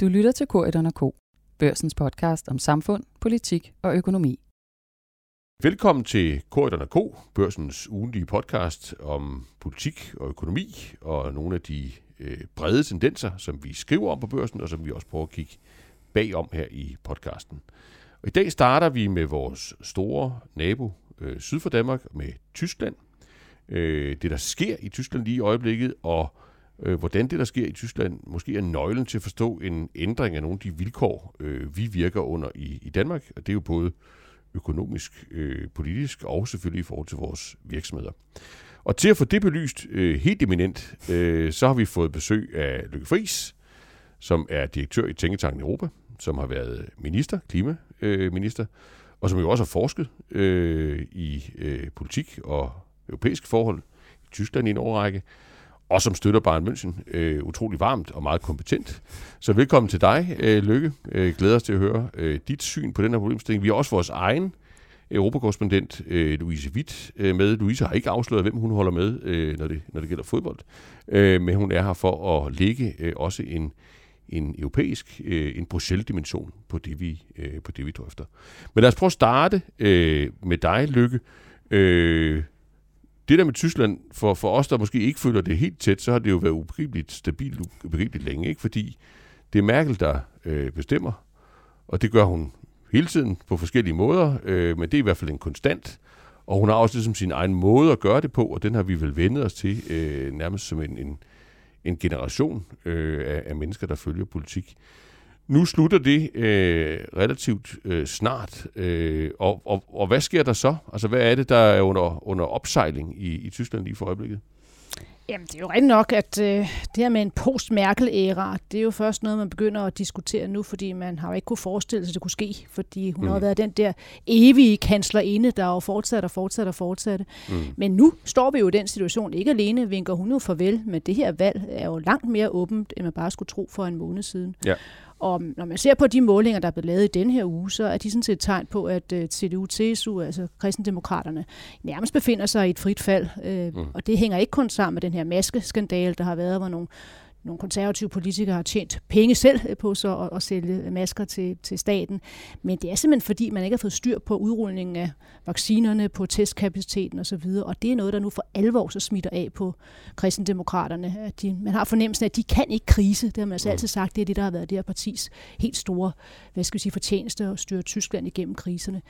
Du lytter til Korridon K, børsens podcast om samfund, politik og økonomi. Velkommen til Korridon K, børsens ugentlige podcast om politik og økonomi og nogle af de øh, brede tendenser, som vi skriver om på børsen, og som vi også prøver at kigge bagom her i podcasten. Og I dag starter vi med vores store nabo øh, syd for Danmark, med Tyskland. Øh, det, der sker i Tyskland lige i øjeblikket, og øh, hvordan det, der sker i Tyskland, måske er nøglen til at forstå en ændring af nogle af de vilkår, øh, vi virker under i, i Danmark. Og det er jo både økonomisk, øh, politisk og selvfølgelig i forhold til vores virksomheder. Og til at få det belyst øh, helt eminent, øh, så har vi fået besøg af Lykke Friis, som er direktør i Tænketanken Europa, som har været minister, klimaminister, og som jo også har forsket øh, i øh, politik og europæiske forhold i Tyskland i en årrække, og som støtter Bayern München øh, utrolig varmt og meget kompetent. Så velkommen til dig, øh, Lykke. Øh, glæder os til at høre øh, dit syn på den her problemstilling. Vi har også vores egen europakorrespondent øh, Louise Witt øh, med. Louise har ikke afsløret, hvem hun holder med, øh, når, det, når det gælder fodbold. Øh, men hun er her for at lægge øh, også en, en europæisk, øh, en Bruxelles-dimension på det, vi, øh, på det, vi drøfter. Men lad os prøve at starte øh, med dig, Lykke. Øh, det der med Tyskland, for, for os, der måske ikke føler det helt tæt, så har det jo været ubegribeligt stabilt, ubegribeligt længe, ikke? fordi det er Merkel, der øh, bestemmer, og det gør hun hele tiden på forskellige måder, øh, men det er i hvert fald en konstant, og hun har også ligesom sin egen måde at gøre det på, og den har vi vel vendet os til øh, nærmest som en, en, en generation øh, af, af mennesker, der følger politik. Nu slutter det øh, relativt øh, snart, øh, og, og, og hvad sker der så? Altså, hvad er det, der er under, under opsejling i, i Tyskland lige for øjeblikket? Jamen, det er jo rigtigt nok, at øh, det her med en post-Merkel-æra, det er jo først noget, man begynder at diskutere nu, fordi man har jo ikke kunne forestille sig, at det kunne ske, fordi hun mm. har været den der evige kanslerinde, der jo fortsat og fortsat og fortsat. Mm. Men nu står vi jo i den situation, ikke alene vinker hun jo farvel, men det her valg er jo langt mere åbent, end man bare skulle tro for en måned siden. Ja. Og når man ser på de målinger, der er blevet lavet i den her uge, så er de sådan set et tegn på, at uh, CDU-CSU, altså kristendemokraterne, nærmest befinder sig i et frit fald. Uh, mm. Og det hænger ikke kun sammen med den her maskeskandale, der har været, hvor nogle nogle konservative politikere har tjent penge selv på så at, at sælge masker til, til staten. Men det er simpelthen fordi, man ikke har fået styr på udrulningen af vaccinerne, på testkapaciteten osv. Og det er noget, der nu for alvor så smitter af på kristendemokraterne. At de, man har fornemmelsen af, at de kan ikke krise. Det har man altså mm. altid sagt. Det er det, der har været det her partis helt store hvad skal vi sige, fortjeneste at styre Tyskland igennem kriserne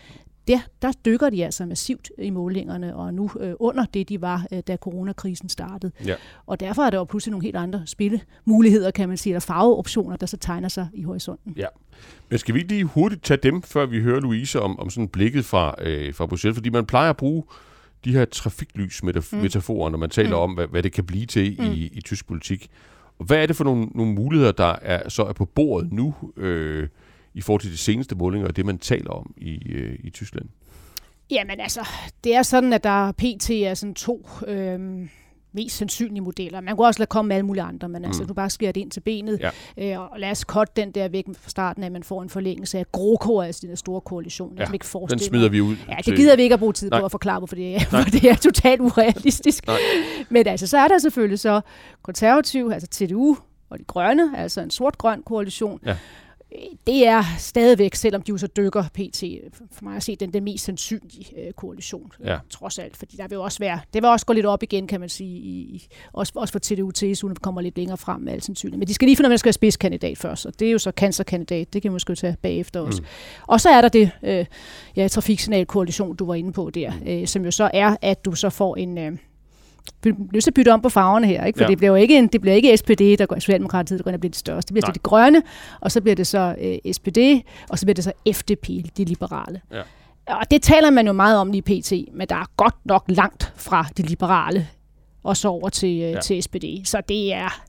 der, der dykker de altså massivt i målingerne, og nu øh, under det, de var, øh, da coronakrisen startede. Ja. Og derfor er der jo pludselig nogle helt andre spillemuligheder, kan man sige, eller farveoptioner, der så tegner sig i horisonten. Ja. Men skal vi lige hurtigt tage dem, før vi hører Louise om, om sådan blikket fra, øh, fra Bruxelles? Fordi man plejer at bruge de her trafiklys-metaforer, mm. når man taler mm. om, hvad, hvad det kan blive til mm. i, i tysk politik. Og hvad er det for nogle, nogle muligheder, der er, så er på bordet nu? Øh, i forhold til de seneste målinger og det, man taler om i, øh, i Tyskland? Jamen altså, det er sådan, at der pt. er sådan to øh, mest sandsynlige modeller. Man kunne også lade komme med alle mulige andre, men altså, mm. altså, du bare skærer det ind til benet, ja. øh, og lad os korte den der væk fra starten at man får en forlængelse af GroKo, altså den store koalition. Ja, ikke den smider vi ud. Ja, det gider vi ikke at bruge tid Nej. på at forklare, for det, er, for det er totalt urealistisk. Nej. Men altså, så er der selvfølgelig så konservativ, altså TDU og de grønne, altså en sort-grøn koalition, ja det er stadigvæk, selvom de jo så dykker PT, for mig at se, den, den mest sandsynlige øh, koalition, ja. trods alt. Fordi der vil også være, det vil også gå lidt op igen, kan man sige, i, også, også for TDU TSU, når kommer lidt længere frem med alt sandsynligt. Men de skal lige finde at man skal være spidskandidat først, og det er jo så cancerkandidat, det kan man måske tage bagefter også. Mm. Og så er der det, øh, ja, trafiksignalkoalition, du var inde på der, øh, som jo så er, at du så får en... Øh, lyst til at bytte om på farverne her, ikke? for ja. det bliver jo ikke, en, det bliver ikke SPD, der går Socialdemokratiet, der går ind og bliver det største. Det bliver Nej. det grønne, og så bliver det så øh, SPD, og så bliver det så FDP, de liberale. Ja. Og det taler man jo meget om lige pt, men der er godt nok langt fra de liberale og så over til, øh, ja. til SPD. Så det er,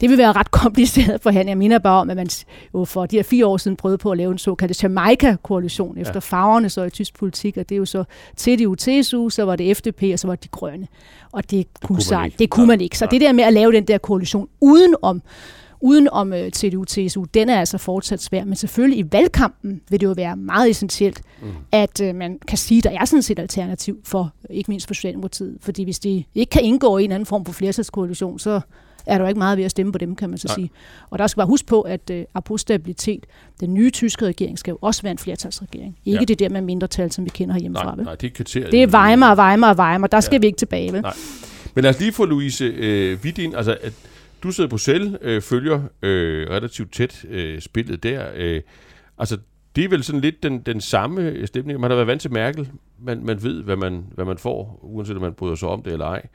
det vil være ret kompliceret for han. Jeg minder bare om, at man jo for de her fire år siden prøvede på at lave en såkaldt Jamaica-koalition efter ja. farverne så i tysk politik, og det er jo så CDU, TSU, så var det FDP, og så var det de grønne. Og det, det kunne, ikke. Det kunne man ikke. Så ja. det der med at lave den der koalition uden om uden om øh, CDU, TSU, den er altså fortsat svær. Men selvfølgelig i valgkampen vil det jo være meget essentielt, mm. at uh, man kan sige, at der er sådan set alternativ for, ikke mindst for Socialdemokratiet. Fordi hvis de ikke kan indgå i en anden form for flertalskoalition, så er der jo ikke meget ved at stemme på dem, kan man så Nej. sige. Og der skal bare huske på, at uh, apropos stabilitet, den nye tyske regering skal jo også være en flertalsregering. Ikke ja. det der med mindretal, som vi kender herhjemmefra. Nej, nej, det er kriteriet. Det er Weimar, Weimar, Weimar. Der skal ja. vi ikke tilbage, vel? Nej. Men lad os lige få Louise øh, Wittin, altså at du sidder på Bruxelles, øh, følger øh, relativt tæt øh, spillet der. Øh, altså det er vel sådan lidt den, den samme stemning. Man har været vant til Merkel. Man, man ved, hvad man, hvad man får, uanset om man bryder sig om det eller ej.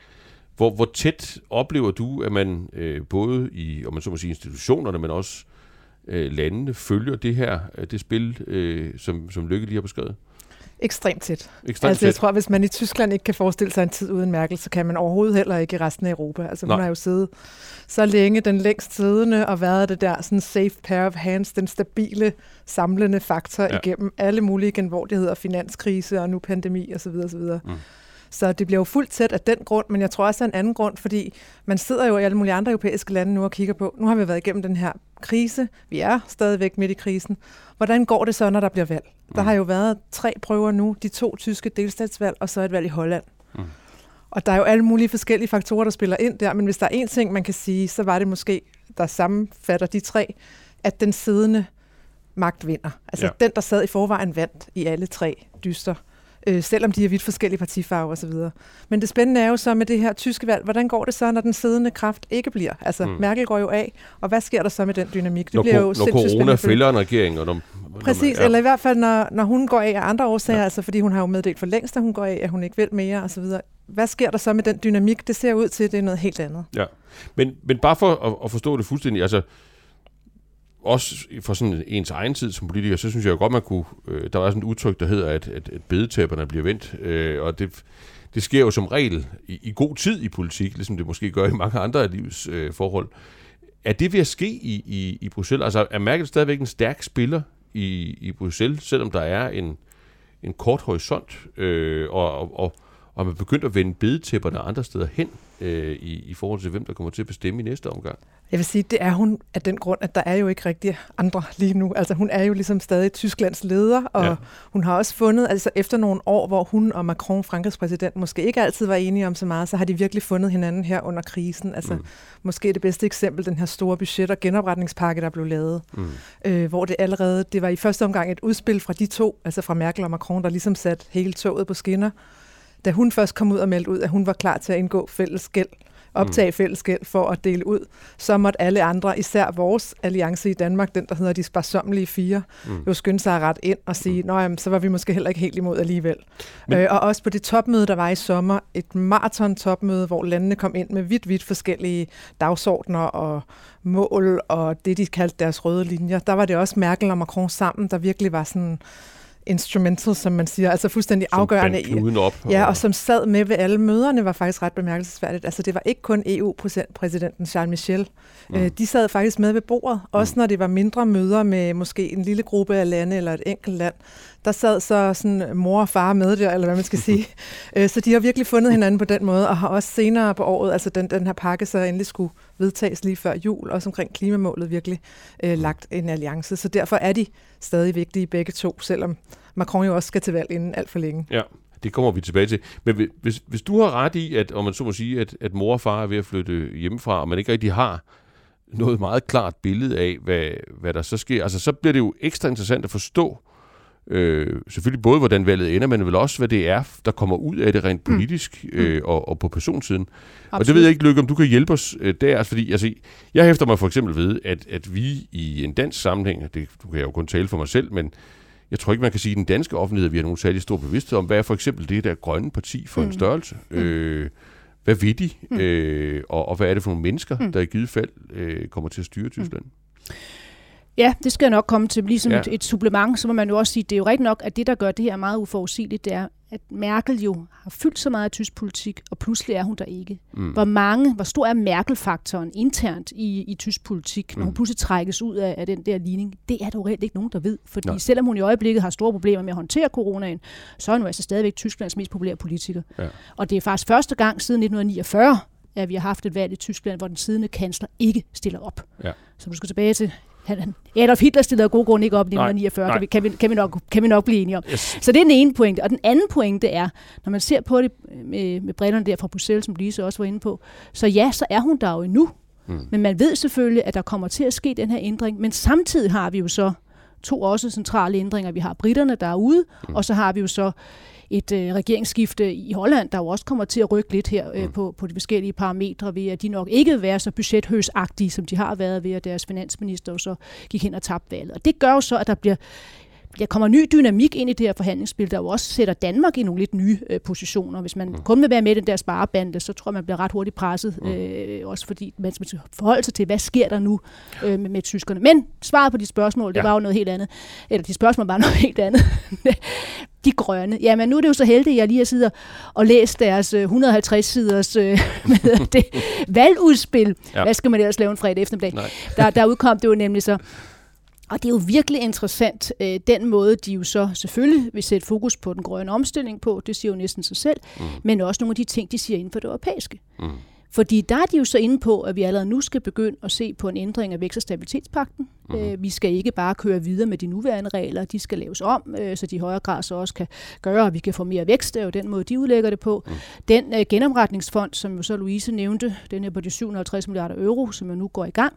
Hvor, hvor tæt oplever du, at man øh, både i om man så må sige, institutionerne, men også øh, landene følger det her øh, det spil, øh, som, som Lykke lige har beskrevet? Ekstremt tæt. Ekstremt altså, jeg tror, hvis man i Tyskland ikke kan forestille sig en tid uden Merkel, så kan man overhovedet heller ikke i resten af Europa. Altså, hun Nej. har jo siddet så længe den længst siddende og været det der sådan safe pair of hands, den stabile, samlende faktor ja. igennem alle mulige genvordigheder, finanskrise og nu pandemi osv. osv. Mm. Så det bliver jo fuldt tæt af den grund, men jeg tror også af en anden grund, fordi man sidder jo i alle mulige andre europæiske lande nu og kigger på, nu har vi været igennem den her krise, vi er stadigvæk midt i krisen. Hvordan går det så, når der bliver valg? Der mm. har jo været tre prøver nu, de to tyske delstatsvalg og så et valg i Holland. Mm. Og der er jo alle mulige forskellige faktorer, der spiller ind der, men hvis der er en ting, man kan sige, så var det måske, der sammenfatter de tre, at den siddende magt vinder. Altså ja. den, der sad i forvejen, vandt i alle tre dyster øh, selvom de er vidt forskellige partifarver osv. Men det spændende er jo så med det her tyske valg, hvordan går det så, når den siddende kraft ikke bliver? Altså, mm. Merkel går jo af, og hvad sker der så med den dynamik? Det når, bliver jo når corona fælder en regering. Og når, Præcis, når man, ja. eller i hvert fald, når, når hun går af af andre årsager, ja. altså fordi hun har jo meddelt for længst, at hun går af, at hun ikke vil mere osv. Hvad sker der så med den dynamik? Det ser ud til, at det er noget helt andet. Ja, men, men bare for at, at forstå det fuldstændig, altså også for sådan ens egen tid som politiker, så synes jeg jo godt, man kunne... Øh, der var sådan et udtryk, der hedder, at, at, at bedetæpperne bliver vendt, øh, og det, det sker jo som regel i, i god tid i politik, ligesom det måske gør i mange andre af livets øh, forhold. Er det ved at ske i, i, i Bruxelles? Altså er Merkel stadigvæk en stærk spiller i, i Bruxelles, selvom der er en, en kort horisont, øh, og, og, og, og man begynder at vende bedetæpperne andre steder hen øh, i, i forhold til, hvem der kommer til at bestemme i næste omgang? Jeg vil sige, det er hun af den grund, at der er jo ikke rigtig andre lige nu. Altså hun er jo ligesom stadig Tysklands leder, og ja. hun har også fundet, altså efter nogle år, hvor hun og Macron, Frankrigs præsident, måske ikke altid var enige om så meget, så har de virkelig fundet hinanden her under krisen. Altså mm. måske det bedste eksempel, den her store budget- og genopretningspakke, der blev lavet, mm. øh, hvor det allerede, det var i første omgang et udspil fra de to, altså fra Merkel og Macron, der ligesom satte hele toget på skinner. Da hun først kom ud og meldte ud, at hun var klar til at indgå fælles gæld, optage mm. fællesskab for at dele ud, så måtte alle andre, især vores alliance i Danmark, den der hedder de sparsommelige fire, mm. jo skynde sig ret ind og sige, mm. så var vi måske heller ikke helt imod alligevel. Men... Øh, og også på det topmøde, der var i sommer, et maraton-topmøde, hvor landene kom ind med vidt, vidt forskellige dagsordner og mål og det, de kaldte deres røde linjer. Der var det også Merkel og Macron sammen, der virkelig var sådan instrumental, som man siger, altså fuldstændig som afgørende. Som op. Ja, og som sad med ved alle møderne, var faktisk ret bemærkelsesværdigt. Altså det var ikke kun EU-præsidenten Charles Michel. Mm. Øh, de sad faktisk med ved bordet, også mm. når det var mindre møder med måske en lille gruppe af lande eller et enkelt land. Der sad så sådan mor og far med der, eller hvad man skal sige. Øh, så de har virkelig fundet hinanden på den måde, og har også senere på året, altså den, den her pakke så endelig skulle vedtages lige før jul, også omkring klimamålet virkelig øh, lagt en alliance. Så derfor er de stadig vigtige begge to, selvom Macron jo også skal til valg inden alt for længe. Ja, det kommer vi tilbage til. Men hvis, hvis du har ret i, at, om man så må sige, at, at mor og far er ved at flytte hjemmefra, og man ikke rigtig har noget meget klart billede af, hvad, hvad der så sker, altså så bliver det jo ekstra interessant at forstå, øh, selvfølgelig både hvordan valget ender, men vel også hvad det er, der kommer ud af det rent mm. politisk mm. øh, og, og på personsiden. Absolut. Og det ved jeg ikke, Lykke, om du kan hjælpe os øh, der, altså, fordi altså, jeg hæfter mig for eksempel ved, at, at vi i en dansk sammenhæng, det du kan jeg jo kun tale for mig selv, men jeg tror ikke, man kan sige, at den danske offentlighed, at vi har nogen særlig stor bevidsthed om, hvad er for eksempel det der grønne parti for mm. en størrelse? Mm. Øh, hvad vil de? Mm. Øh, og, og hvad er det for nogle mennesker, mm. der i givet fald øh, kommer til at styre Tyskland? Mm. Ja, det skal jeg nok komme til. Ligesom ja. et, et supplement, så må man jo også sige, det er jo rigtigt nok, at det, der gør det her meget uforudsigeligt, det er, at Merkel jo har fyldt så meget af tysk politik, og pludselig er hun der ikke. Mm. Hvor mange, hvor stor er Merkel-faktoren internt i, i tysk politik, når mm. hun pludselig trækkes ud af, af den der ligning? Det er der jo reelt ikke nogen, der ved. Fordi Nej. selvom hun i øjeblikket har store problemer med at håndtere coronaen, så er hun altså stadigvæk Tysklands mest populære politiker. Ja. Og det er faktisk første gang siden 1949, at vi har haft et valg i Tyskland, hvor den siddende kansler ikke stiller op. Ja. Så du skal tilbage til han, Adolf Hitler stillede af gode grunde ikke op i 1949, nej, nej. Kan, vi, kan, vi nok, kan vi nok blive enige om. Yes. Så det er den ene pointe. Og den anden pointe er, når man ser på det med, med brillerne der fra Bruxelles, som Lise også var inde på, så ja, så er hun der jo endnu. Mm. Men man ved selvfølgelig, at der kommer til at ske den her ændring, men samtidig har vi jo så to også centrale ændringer. Vi har britterne, der er ude, mm. og så har vi jo så et øh, regeringsskifte i Holland, der jo også kommer til at rykke lidt her øh, mm. på, på de forskellige parametre, ved at de nok ikke vil være så budgethøsagtige, som de har været ved, at deres finansminister så gik hen og tabte valget. Og det gør jo så, at der bliver der kommer ny dynamik ind i det her forhandlingsspil, der jo også sætter Danmark i nogle lidt nye øh, positioner. Hvis man mm. kun vil være med i den der sparebande, så tror jeg, man bliver ret hurtigt presset. Mm. Øh, også fordi man skal forholde sig til, hvad sker der nu øh, med, med tyskerne. Men svaret på de spørgsmål, det ja. var jo noget helt andet. Eller de spørgsmål var noget helt andet. de grønne. Jamen, nu er det jo så heldigt, at jeg lige har siddet og læst deres 150 siders øh, det, valgudspil. Ja. Hvad skal man ellers lave en fredag eftermiddag? Der, der udkom det jo nemlig så, og det er jo virkelig interessant, øh, den måde, de jo så selvfølgelig vil sætte fokus på den grønne omstilling på, det siger jo næsten sig selv, mm. men også nogle af de ting, de siger inden for det europæiske. Mm. Fordi der er de jo så inde på, at vi allerede nu skal begynde at se på en ændring af vækst- og stabilitetspakten. Mm. Øh, vi skal ikke bare køre videre med de nuværende regler, de skal laves om, øh, så de i højere grad så også kan gøre, at vi kan få mere vækst. Det er jo den måde, de udlægger det på. Mm. Den øh, genomretningsfond, som jo så Louise nævnte, den er på de 750 milliarder euro, som jo nu går i gang,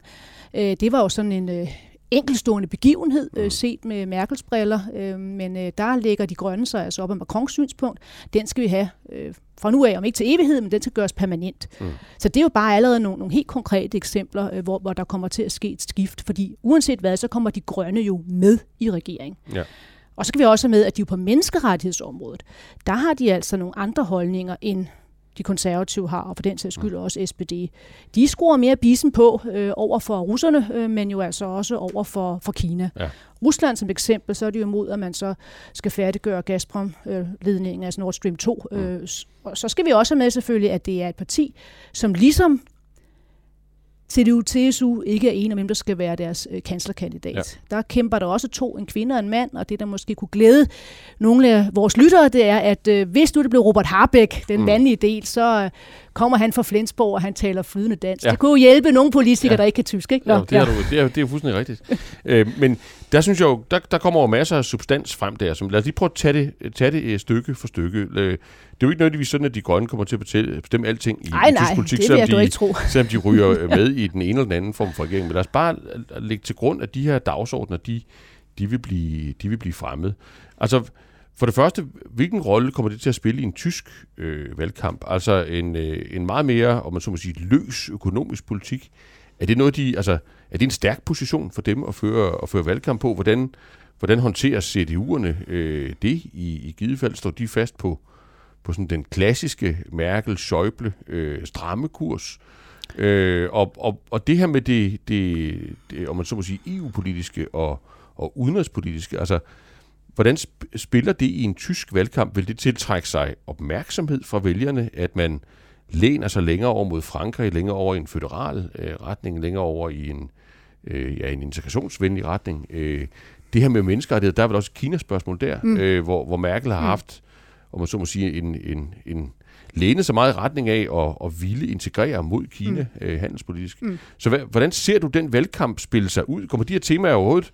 øh, det var jo sådan en... Øh, enkelstående begivenhed, øh, mm. set med Merkels briller, øh, men øh, der ligger de grønne sig altså op af Macrons synspunkt. Den skal vi have øh, fra nu af, om ikke til evighed, men den skal gøres permanent. Mm. Så det er jo bare allerede nogle, nogle helt konkrete eksempler, øh, hvor, hvor der kommer til at ske et skift, fordi uanset hvad, så kommer de grønne jo med i regeringen. Ja. Og så skal vi også have med, at de jo på menneskerettighedsområdet, der har de altså nogle andre holdninger end de konservative har, og for den sags skyld også SPD. De skruer mere bisen på øh, over for russerne, øh, men jo altså også over for, for Kina. Ja. Rusland som eksempel, så er de jo imod, at man så skal færdiggøre Gazprom-ledningen, øh, altså Nord Stream 2. Mm. Øh, og så skal vi også have med selvfølgelig, at det er et parti, som ligesom CDU-TSU ikke er en af dem, der skal være deres øh, kanslerkandidat. Ja. Der kæmper der også to, en kvinde og en mand, og det, der måske kunne glæde nogle af vores lyttere, det er, at øh, hvis nu det blev Robert Harbeck, den mm. mandlige del, så øh, kommer han fra Flensborg, og han taler flydende dansk. Ja. Det kunne jo hjælpe nogle politikere, ja. der ikke kan tysk. Ikke? Nå, ja, det, er ja. du, det, er, det er jo fuldstændig rigtigt. øh, men der synes jeg jo, der, der kommer jo masser af substans frem der. Som, lad os lige prøve at tage det, tage det stykke for stykke. Det er jo ikke nødvendigvis sådan, at de grønne kommer til at betale, bestemme alting i, Ej, i tysk politik, selvom de, ikke tro. selvom de ryger med i den ene eller den anden form for regering. Men lad os bare lægge til grund, at de her dagsordner, de, de, vil, blive, de vil blive fremmet. Altså, for det første, hvilken rolle kommer det til at spille i en tysk øh, valgkamp? Altså en, øh, en meget mere, om man så må sige, løs økonomisk politik. Er det noget, de, altså, er det en stærk position for dem at føre, at føre valgkamp på? Hvordan, hvordan håndterer CDU'erne øh, det i, i givet fald? Står de fast på, på sådan den klassiske Merkel, Schäuble, øh, stramme kurs? Øh, og, og, og det her med det, det, det om man så må sige, EU-politiske og, og udenrigspolitiske, altså Hvordan spiller det i en tysk valgkamp? Vil det tiltrække sig opmærksomhed fra vælgerne, at man læner sig længere over mod Frankrig, længere over i en føderal øh, retning, længere over i en, øh, ja, en integrationsvenlig retning? Øh, det her med menneskerettighed, der er vel også et Kina-spørgsmål der, mm. øh, hvor, hvor Merkel har mm. haft, om man så må sige, en, en, en læne så meget i retning af at, at ville integrere mod Kina mm. øh, handelspolitisk. Mm. Så hvad, hvordan ser du den valgkamp spille sig ud? Kommer de her temaer overhovedet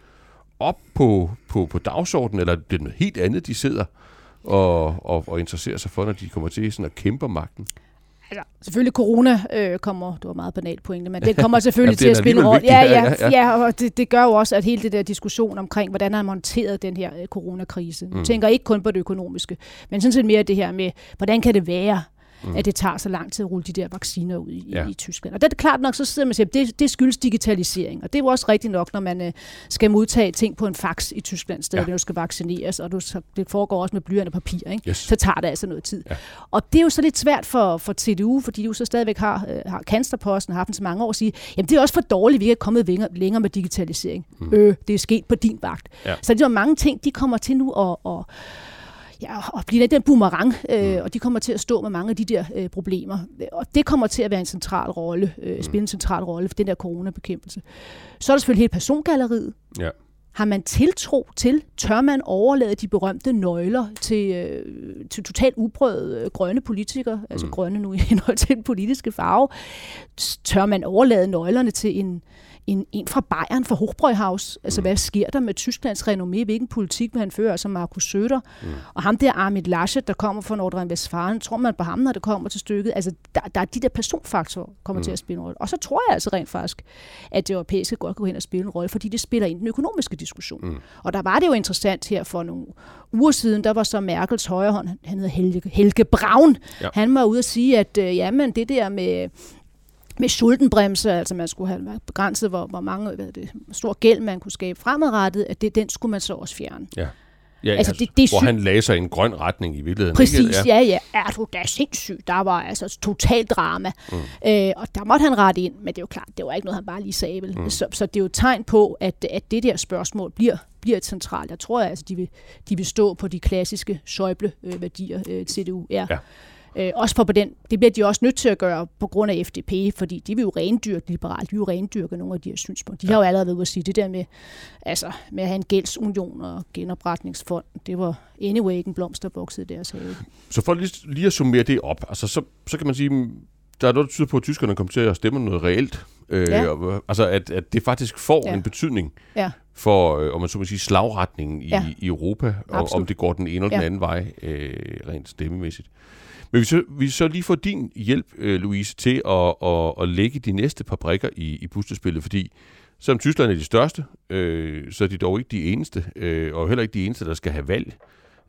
op på, på, på dagsordenen, eller det er noget helt andet, de sidder og, og, og interesserer sig for, når de kommer til sådan at kæmpe magten? Altså, selvfølgelig corona øh, kommer, det var meget banalt pointe, men det kommer selvfølgelig ja, til at spille en rolle. Ja, ja, ja, ja. ja, og det, det gør jo også, at hele det der diskussion omkring, hvordan har man håndteret den her øh, coronakrise. Mm. Jeg tænker ikke kun på det økonomiske, men sådan set mere det her med, hvordan kan det være, mm. at det tager så lang tid at rulle de der vacciner ud i, ja. i, Tyskland. Og det er klart nok, så sidder man og siger, det, det skyldes digitalisering. Og det er jo også rigtigt nok, når man øh, skal modtage ting på en fax i Tyskland, stedet ja. når du skal vaccineres, og du, så, det foregår også med blyant og papir, ikke? Yes. så tager det altså noget tid. Ja. Og det er jo så lidt svært for, for CDU, fordi de jo så stadigvæk har, øh, har kanslerposten, har haft den så mange år, at sige, jamen det er også for dårligt, vi er kommet længere, længere med digitalisering. Mm. Øh, det er sket på din vagt. Ja. Så det er mange ting, de kommer til nu at, at ja, og bliver den boomerang, øh, mm. og de kommer til at stå med mange af de der øh, problemer. Og det kommer til at være en central rolle, øh, mm. spille en central rolle for den der coronabekæmpelse. Så er der selvfølgelig hele persongalleriet. Ja. Har man tiltro til, tør man overlade de berømte nøgler til, øh, til totalt uprøvede øh, grønne politikere, altså mm. grønne nu i henhold til den politiske farve, tør man overlade nøglerne til en, en, en fra Bayern, fra Hochbräuhaus. Altså, mm. hvad sker der med Tysklands renommé? Hvilken politik vil han føre? Altså, Markus Söder. Mm. Og ham der, Armin Laschet, der kommer fra Nordrhein-Westfalen, tror man på ham, når det kommer til stykket? Altså, der, der er de der personfaktorer, kommer mm. til at spille en rolle. Og så tror jeg altså rent faktisk, at det europæiske godt kan gå hen og spille en rolle, fordi det spiller ind i den økonomiske diskussion. Mm. Og der var det jo interessant her for nogle uger siden, der var så Merkels højrehånd, han hedder Helge, Helge Braun, ja. han var ude at sige, at øh, jamen, det der med med sultenbremse, altså man skulle have begrænset, hvor, hvor mange, hvad det, stor gæld man kunne skabe fremadrettet, at det, den skulle man så også fjerne. Ja. Ja, altså, altså, det, det hvor han lagde sig i en grøn retning i virkeligheden. Præcis, ikke? Ja. ja. Er du da sindssyg? Der var altså totalt drama. Mm. Øh, og der måtte han rette ind, men det er jo klart, det var ikke noget, han bare lige sagde. Vel? Mm. Så, så det er jo et tegn på, at, at det der spørgsmål bliver, bliver et centralt. Jeg tror, altså, de, vil, de vil stå på de klassiske Schäuble-værdier, øh, CDU er. Ja. Øh, også for på den, det bliver de også nødt til at gøre på grund af FDP, fordi de vil jo rendyrke liberalt, de vil jo rendyrke nogle af de her synspunkter. De ja. har jo allerede været ude at sige, det der med, altså, med at have en gældsunion og genopretningsfond, det var anyway ikke en blomster i deres have. Så for lige, lige at summere det op, altså, så, så kan man sige, der er noget, der tyder på, at tyskerne kommer til at stemme noget reelt. Øh, ja. og, altså, at, at det faktisk får ja. en betydning ja. for, øh, om man så må sige, slagretningen i, ja. i Europa, og om det går den ene eller den ja. anden vej, øh, rent stemmemæssigt. Men vi så, vi så lige få din hjælp, øh, Louise, til at, at, at lægge de næste par brikker i, i puslespillet, fordi selvom Tyskland er de største, øh, så er de dog ikke de eneste, øh, og heller ikke de eneste, der skal have valg.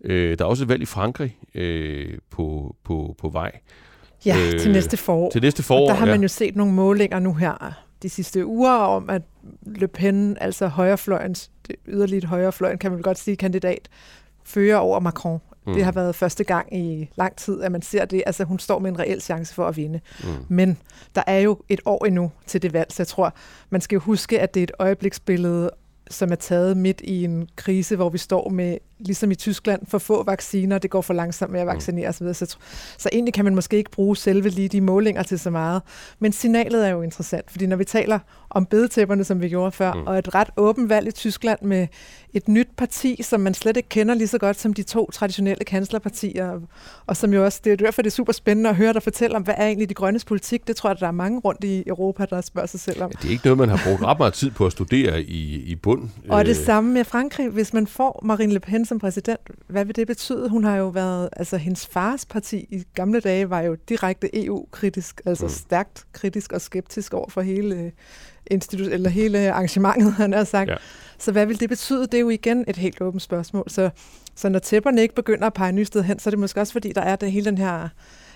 Øh, der er også et valg i Frankrig øh, på, på, på vej. Ja, øh, til næste forår. Til næste forår, og der har ja. man jo set nogle målinger nu her de sidste uger om, at Le Pen, altså højrefløjens, yderligt højrefløjen, kan man godt sige, kandidat, fører over Macron. Mm. Det har været første gang i lang tid, at man ser det. Altså, hun står med en reel chance for at vinde. Mm. Men der er jo et år endnu til det valg, så jeg tror, man skal jo huske, at det er et øjebliksbillede, som er taget midt i en krise, hvor vi står med ligesom i Tyskland, for få vacciner, det går for langsomt med at mm. vaccinere osv. Så, så egentlig kan man måske ikke bruge selve lige de målinger til så meget. Men signalet er jo interessant, fordi når vi taler om bedetæpperne, som vi gjorde før, mm. og et ret åbent valg i Tyskland med et nyt parti, som man slet ikke kender lige så godt som de to traditionelle kanslerpartier, og som jo også, det er derfor, det er super spændende at høre dig fortælle om, hvad er egentlig de grønnes politik. Det tror jeg, der er mange rundt i Europa, der spørger sig selv om. Ja, det er ikke noget, man har brugt ret meget tid på at studere i, i bund. Og det øh. samme med Frankrig. Hvis man får Marine Le Pen som præsident, hvad vil det betyde? Hun har jo været, altså hendes fars parti i gamle dage var jo direkte EU-kritisk, altså mm. stærkt kritisk og skeptisk over for hele, institu- eller hele arrangementet, han har sagt. Ja. Så hvad vil det betyde? Det er jo igen et helt åbent spørgsmål. Så, så når tæpperne ikke begynder at pege nye sted hen, så er det måske også fordi, der er det hele den her...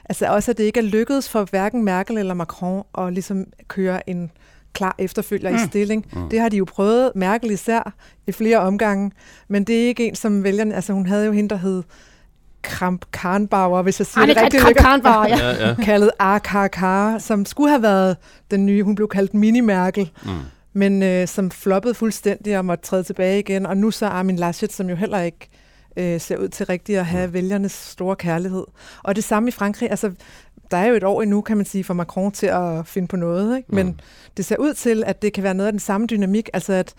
Altså også, at det ikke er lykkedes for hverken Merkel eller Macron at ligesom køre en klar efterfølger mm. i stilling. Mm. Det har de jo prøvet, Merkel især, i flere omgange, men det er ikke en, som vælgerne... Altså hun havde jo hende, der hed Kramp Karnbauer, hvis jeg siger Ej, det rigtigt. Kramp Karnbauer, ja. ja, ja. Kaldet AKK, som skulle have været den nye, hun blev kaldt Mini-Merkel, mm. men øh, som floppede fuldstændig og måtte træde tilbage igen. Og nu så Armin Laschet, som jo heller ikke øh, ser ud til rigtigt at have mm. vælgernes store kærlighed. Og det samme i Frankrig. Altså, der er jo et år endnu, kan man sige, for Macron til at finde på noget. Ikke? Men mm. det ser ud til, at det kan være noget af den samme dynamik. Altså at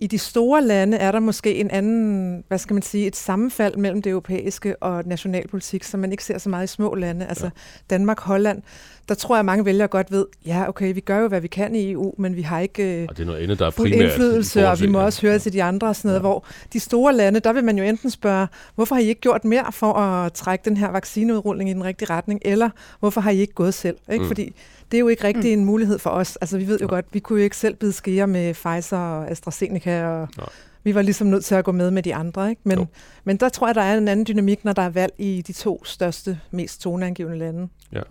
i de store lande er der måske en anden, hvad skal man sige, et sammenfald mellem det europæiske og nationalpolitik, som man ikke ser så meget i små lande, altså ja. Danmark, Holland. Der tror jeg, at mange vælgere godt ved, ja, okay, vi gør jo, hvad vi kan i EU, men vi har ikke og det er noget andet, der er fuld indflydelse, og vi må også høre ja. til de andre og sådan noget, ja. hvor de store lande, der vil man jo enten spørge, hvorfor har I ikke gjort mere for at trække den her vaccineudrulning i den rigtige retning, eller hvorfor har I ikke gået selv? Ikke? Mm. Fordi det er jo ikke rigtig mm. en mulighed for os. Altså, vi ved jo ja. godt, vi kunne jo ikke selv bide skære med Pfizer og AstraZeneca, og Nej. vi var ligesom nødt til at gå med med de andre. Ikke? Men, men der tror jeg, der er en anden dynamik, når der er valg i de to største, mest toneangivende lande. Ja.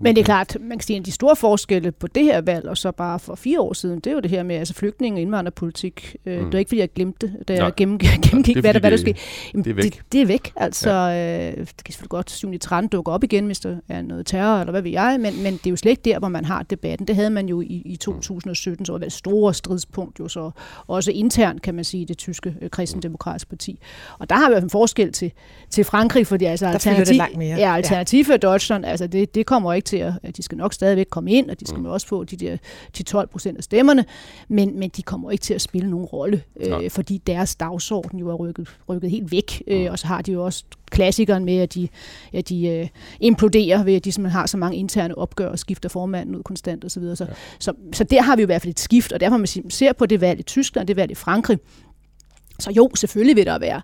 Men det er klart, man kan sige, at de store forskelle på det her valg, og så bare for fire år siden, det er jo det her med altså flygtninge- og indvandrerpolitik. Øh, mm. Det er ikke, fordi jeg glemte det, da jeg gennem, gennemgik, ja, hvad, der, hvad der skete. det er væk. Det, det er væk. Altså, ja. øh, det kan selvfølgelig godt 7. 13 dukke op igen, hvis der er noget terror, eller hvad ved jeg, men, men det er jo slet ikke der, hvor man har debatten. Det havde man jo i, i 2017, så var det et store stridspunkt, jo så også internt, kan man sige, det tyske øh, kristendemokratiske parti. Og der har vi en forskel til, til Frankrig, fordi altså alternativ, ja, alternativ for Deutschland, altså det, det kommer kommer ikke til at, de skal nok stadigvæk komme ind, og de skal mm. også få de der 10-12 procent af stemmerne, men, men de kommer ikke til at spille nogen rolle, øh, fordi deres dagsorden jo er rykket, rykket helt væk, øh, mm. og så har de jo også klassikeren med, at de, at de øh, imploderer ved, at de simpelthen har så mange interne opgør og skifter formanden ud konstant osv. Så, videre. så, ja. så, så der har vi i hvert fald et skift, og derfor man ser på det valg i Tyskland, det valg i Frankrig, så jo, selvfølgelig vil der være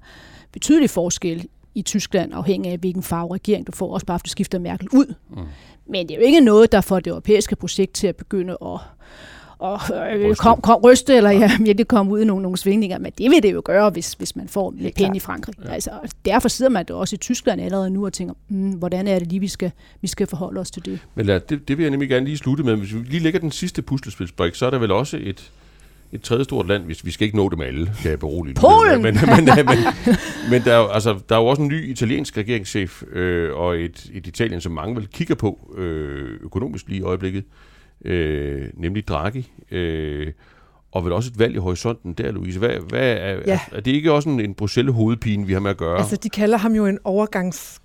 betydelig forskel i Tyskland, afhængig af hvilken farve regering du får, også bare du skifter Merkel ud. Mm. Men det er jo ikke noget, der får det europæiske projekt til at begynde at og øh, ryste. Kom, kom, ryste, eller ja, virkelig komme ud i nogle, nogle svingninger. Men det vil det jo gøre, hvis, hvis man får lidt penge i Frankrig. Ja. Altså, derfor sidder man da også i Tyskland allerede nu og tænker, mm, hvordan er det lige, vi skal, vi skal forholde os til det. Men lad, det, det vil jeg nemlig gerne lige slutte med. Hvis vi lige lægger den sidste puslespilsbrik, så er der vel også et, et tredje stort land, hvis vi skal ikke nå dem alle, kan jeg berolige. Polen! Men, men, men, men, men der, er jo, altså, der er jo også en ny italiensk regeringschef, øh, og et, et Italien, som mange vel kigger på øh, økonomisk lige i øjeblikket, øh, nemlig Draghi. Øh, og vel også et valg i horisonten der, Louise. Hvad, hvad er, ja. er, er det ikke også en, en Bruxelles-hovedpine, vi har med at gøre? Altså, de kalder ham jo en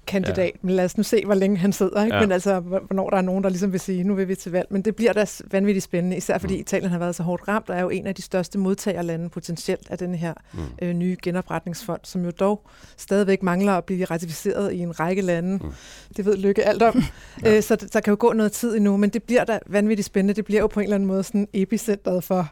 overgangskandidat, ja. men lad os nu se, hvor længe han sidder. Ikke? Ja. Men altså, hvornår der er nogen, der ligesom vil sige, nu vil vi til valg. Men det bliver da vanvittigt spændende, især fordi mm. Italien har været så hårdt ramt, og er jo en af de største modtagerlande potentielt af den her mm. øh, nye genopretningsfond, som jo dog stadigvæk mangler at blive ratificeret i en række lande. Mm. Det ved Lykke alt om. ja. øh, så der kan jo gå noget tid endnu, men det bliver da vanvittigt spændende. Det bliver jo på en eller anden måde sådan epicentret for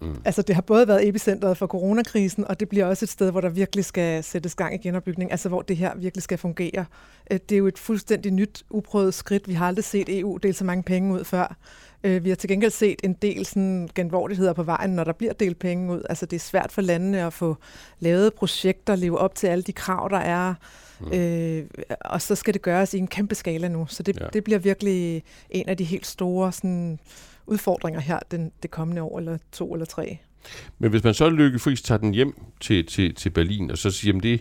Mm. Altså det har både været epicentret for coronakrisen, og det bliver også et sted, hvor der virkelig skal sættes gang i genopbygning, altså hvor det her virkelig skal fungere. Øh, det er jo et fuldstændig nyt, uprøvet skridt. Vi har aldrig set EU dele så mange penge ud før. Øh, vi har til gengæld set en del sådan, genvordigheder på vejen, når der bliver delt penge ud. Altså det er svært for landene at få lavet projekter, leve op til alle de krav, der er. Mm. Øh, og så skal det gøres i en kæmpe skala nu. Så det, ja. det bliver virkelig en af de helt store sådan, udfordringer her den, det kommende år, eller to eller tre. Men hvis man så lykke frisk tager den hjem til, til, til Berlin, og så siger, at det,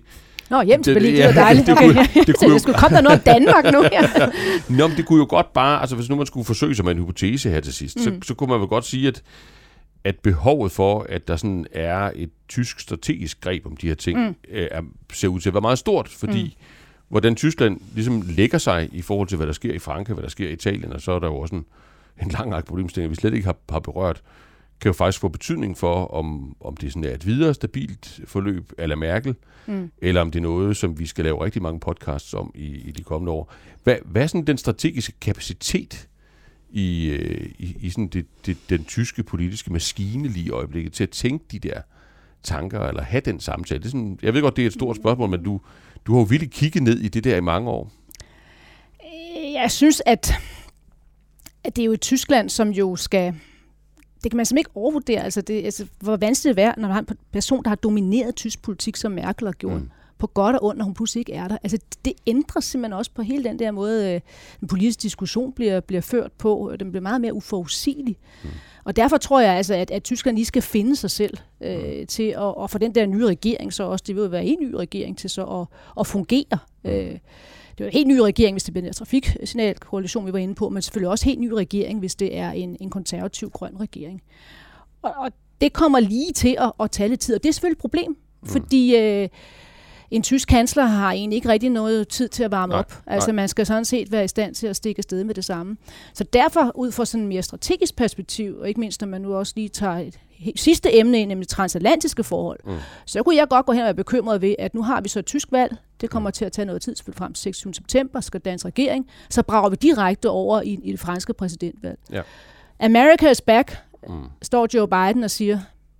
Nå, hjem til Berlin, det, det var dejligt. Det, det, kunne, det kunne, skulle komme der noget Danmark nu her. Nå, men det kunne jo godt bare, altså hvis nu man skulle forsøge sig med en hypotese her til sidst, mm. så, så kunne man vel godt sige, at, at behovet for, at der sådan er et tysk strategisk greb om de her ting, mm. er, ser ud til at være meget stort, fordi mm. hvordan Tyskland ligesom lægger sig i forhold til, hvad der sker i Frankrig, hvad der sker i Italien, og så er der jo også en, en lang række problemstillinger, vi slet ikke har, har berørt, kan jo faktisk få betydning for, om, om det sådan er et videre stabilt forløb eller Merkel, mm. eller om det er noget, som vi skal lave rigtig mange podcasts om i, i de kommende år. Hvad, hvad er sådan den strategiske kapacitet i, øh, i, i sådan det, det, den tyske politiske maskine lige i øjeblikket til at tænke de der tanker, eller have den samtale? Det er sådan, jeg ved godt, det er et stort spørgsmål, men du, du har jo virkelig kigget ned i det der i mange år. Jeg synes, at at det er jo et Tyskland, som jo skal... Det kan man simpelthen ikke overvurdere, altså, det, altså hvor vanskeligt det er, når man har en person, der har domineret tysk politik, som Merkel har gjort. Mm på godt og ondt, når hun pludselig ikke er der. Altså, det ændrer simpelthen også på hele den der måde, øh, den politiske diskussion bliver, bliver ført på. Den bliver meget mere uforudsigelig. Mm. Og derfor tror jeg altså, at, at Tyskland lige skal finde sig selv øh, mm. til at, at få den der nye regering, så også det vil være en ny regering til så at, at fungere. Mm. Øh, det er en helt ny regering, hvis det bliver en trafiksignalkoalition, vi var inde på, men selvfølgelig også en helt ny regering, hvis det er en, en konservativ grøn regering. Og, og det kommer lige til at, at tage lidt tid, og det er selvfølgelig et problem, mm. fordi øh, en tysk kansler har egentlig ikke rigtig noget tid til at varme nej, op. Altså nej. man skal sådan set være i stand til at stikke afsted med det samme. Så derfor, ud fra sådan en mere strategisk perspektiv, og ikke mindst når man nu også lige tager et sidste emne ind, nemlig transatlantiske forhold, mm. så kunne jeg godt gå hen og være bekymret ved, at nu har vi så et tysk valg, det kommer mm. til at tage noget tid, selvfølgelig frem til 26. september, skal dansk regering, så brager vi direkte over i, i det franske præsidentvalg. Ja. America is back, mm. står Joe Biden og siger,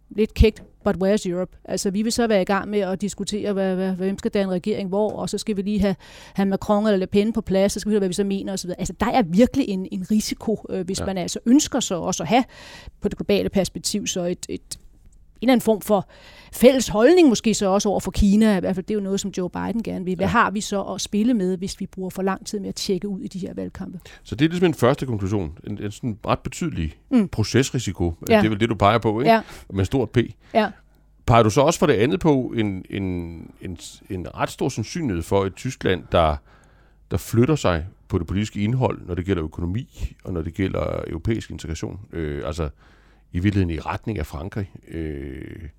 lidt kægt, but where's Europe? Altså, vi vil så være i gang med at diskutere, hvad, hvad, hvem skal danne regering hvor, og så skal vi lige have, have Macron eller Le Pen på plads, så skal vi høre, hvad vi så mener osv. Altså, der er virkelig en, en risiko, øh, hvis ja. man altså ønsker så også at have på det globale perspektiv så et, et en eller anden form for fælles holdning, måske så også over for Kina. I hvert fald det er jo noget, som Joe Biden gerne vil. Hvad ja. har vi så at spille med, hvis vi bruger for lang tid med at tjekke ud i de her valgkampe? Så det er ligesom en første konklusion. En, en sådan ret betydelig mm. procesrisiko. Ja. Det er vel det, du peger på, ikke? Ja. Med stort P. Ja. Peger du så også for det andet på en, en, en, en ret stor sandsynlighed for et Tyskland, der, der flytter sig på det politiske indhold, når det gælder økonomi og når det gælder europæisk integration? Øh, altså i virkeligheden i retning af Frankrig. Øh,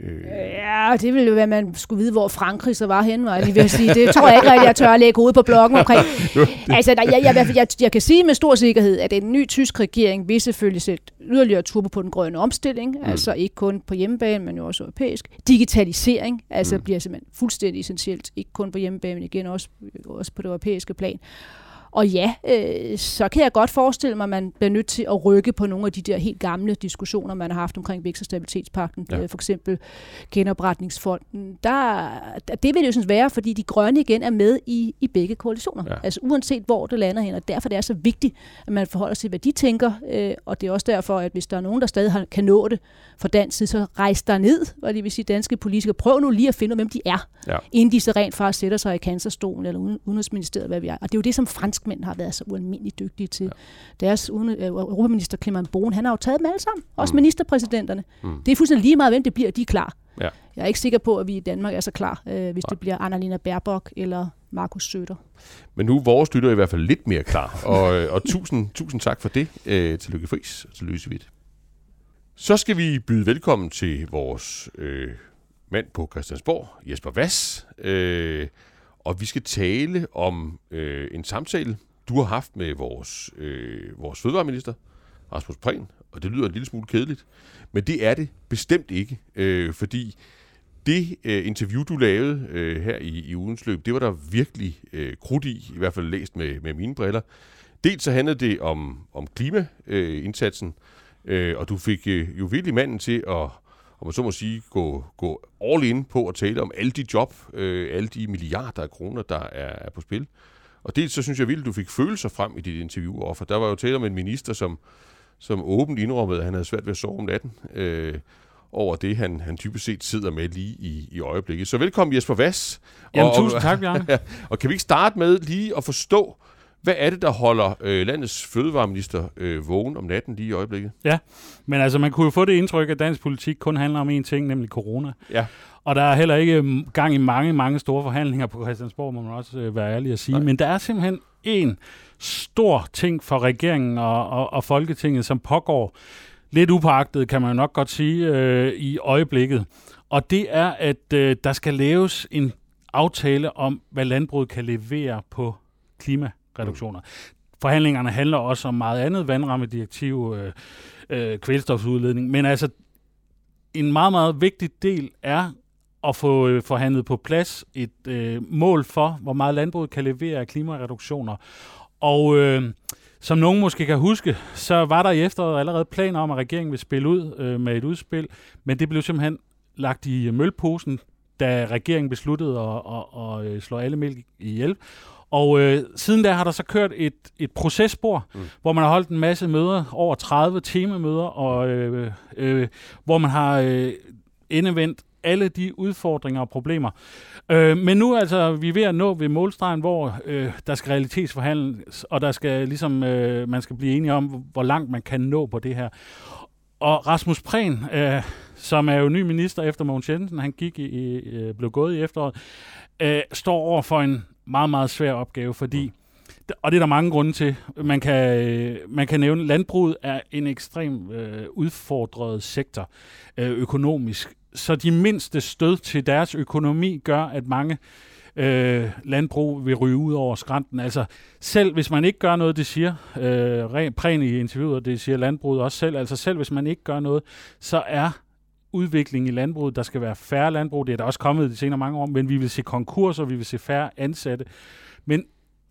Øh. Ja, det ville jo være, man skulle vide, hvor Frankrig så var henne, var jeg lige at sige. Det tror jeg ikke rigtig, jeg tør at lægge ud på bloggen omkring. altså, jeg, jeg, jeg, jeg, jeg kan sige med stor sikkerhed, at en ny tysk regering vil selvfølgelig sætte yderligere turbo på den grønne omstilling, mm. altså ikke kun på hjemmebane, men jo også europæisk. Digitalisering, altså mm. bliver simpelthen fuldstændig essentielt, ikke kun på hjemmebane, men igen også, også på det europæiske plan. Og ja, øh, så kan jeg godt forestille mig, at man bliver nødt til at rykke på nogle af de der helt gamle diskussioner, man har haft omkring Vækst- og Stabilitetspakten, ja. øh, for eksempel genopretningsfonden. Der, det vil det jo synes være, fordi de grønne igen er med i, i begge koalitioner. Ja. Altså uanset hvor det lander hen, og derfor det er så vigtigt, at man forholder sig, hvad de tænker, øh, og det er også derfor, at hvis der er nogen, der stadig har, kan nå det fra dansk side, så rejs der ned, og det vil sige danske politikere, prøv nu lige at finde ud af, hvem de er, ja. inden de så rent faktisk sætter sig i cancerstolen eller udenrigsministeriet, hvad vi er. Og det er jo det, som fransk franskmænd har været så ualmindeligt dygtige til. Ja. Deres uden, øh, europaminister Clement Bohn, han har jo taget dem alle sammen. Også mm. ministerpræsidenterne. Mm. Det er fuldstændig lige meget, hvem det bliver, de er klar. Ja. Jeg er ikke sikker på, at vi i Danmark er så klar, øh, hvis Nej. det bliver Annalena Baerbock eller Markus Søder. Men nu er vores lytter i hvert fald lidt mere klar. Og, øh, og tusind, tusind tak for det øh, til Lykke Friis og til Louise Witt. Så skal vi byde velkommen til vores øh, mand på Christiansborg, Jesper Vass. Øh, og vi skal tale om øh, en samtale, du har haft med vores, øh, vores fødevareminister, Rasmus Prehn, og det lyder en lille smule kedeligt, men det er det bestemt ikke, øh, fordi det øh, interview, du lavede øh, her i, i ugens løb, det var der virkelig øh, krudt i, i hvert fald læst med, med mine briller. Dels så handlede det om, om klimaindsatsen, øh, og du fik øh, jo virkelig manden til at om man så må sige, gå, gå all in på at tale om alle de job, øh, alle de milliarder af kroner, der er, er på spil. Og det så synes jeg vildt, du fik følelser frem i dit interview, for der var jo tale om en minister, som, som åbent indrømmede, at han havde svært ved at sove om natten, øh, over det, han, han typisk set sidder med lige i, i øjeblikket. Så velkommen Jesper Vass. Jamen, og, tusind tak, Bjarne. og kan vi ikke starte med lige at forstå, hvad er det, der holder øh, landets fødevareminister øh, vågen om natten lige i øjeblikket? Ja, men altså man kunne jo få det indtryk, at dansk politik kun handler om én ting, nemlig corona. Ja. Og der er heller ikke mm, gang i mange, mange store forhandlinger på Christiansborg, må man også øh, være ærlig at sige. Nej. Men der er simpelthen en stor ting for regeringen og, og, og Folketinget, som pågår lidt upåagtet, kan man nok godt sige, øh, i øjeblikket. Og det er, at øh, der skal laves en aftale om, hvad landbruget kan levere på klima reduktioner. Forhandlingerne handler også om meget andet, vandrammedirektiv, øh, øh, kvælstofudledning, men altså en meget, meget vigtig del er at få øh, forhandlet på plads et øh, mål for, hvor meget landbruget kan levere af klimareduktioner. Og øh, som nogen måske kan huske, så var der i efteråret allerede planer om, at regeringen ville spille ud øh, med et udspil, men det blev simpelthen lagt i mølposen, da regeringen besluttede at, at, at, at slå alle mælk ihjel. Og øh, siden da har der så kørt et, et processpor, mm. hvor man har holdt en masse møder, over 30 temamøder, og øh, øh, hvor man har øh, indevendt alle de udfordringer og problemer. Øh, men nu altså, vi er ved at nå ved målstregen, hvor øh, der skal realitetsforhandles, og der skal ligesom, øh, man skal blive enige om, hvor langt man kan nå på det her. Og Rasmus Prehn, øh, som er jo ny minister efter Mogens Jensen, han gik i, øh, blev gået i efteråret, øh, står over for en meget, meget svær opgave, fordi, og det er der mange grunde til, man kan, man kan nævne, landbruget er en ekstrem øh, udfordret sektor øh, økonomisk, så de mindste stød til deres økonomi gør, at mange øh, landbrug vil ryge ud over skrænten. Altså selv hvis man ikke gør noget, det siger øh, Præn i interviewet, det siger landbruget også selv, altså selv hvis man ikke gør noget, så er udvikling i landbruget. Der skal være færre landbrug. Det er der også kommet de senere mange år, men vi vil se konkurser, vi vil se færre ansatte. Men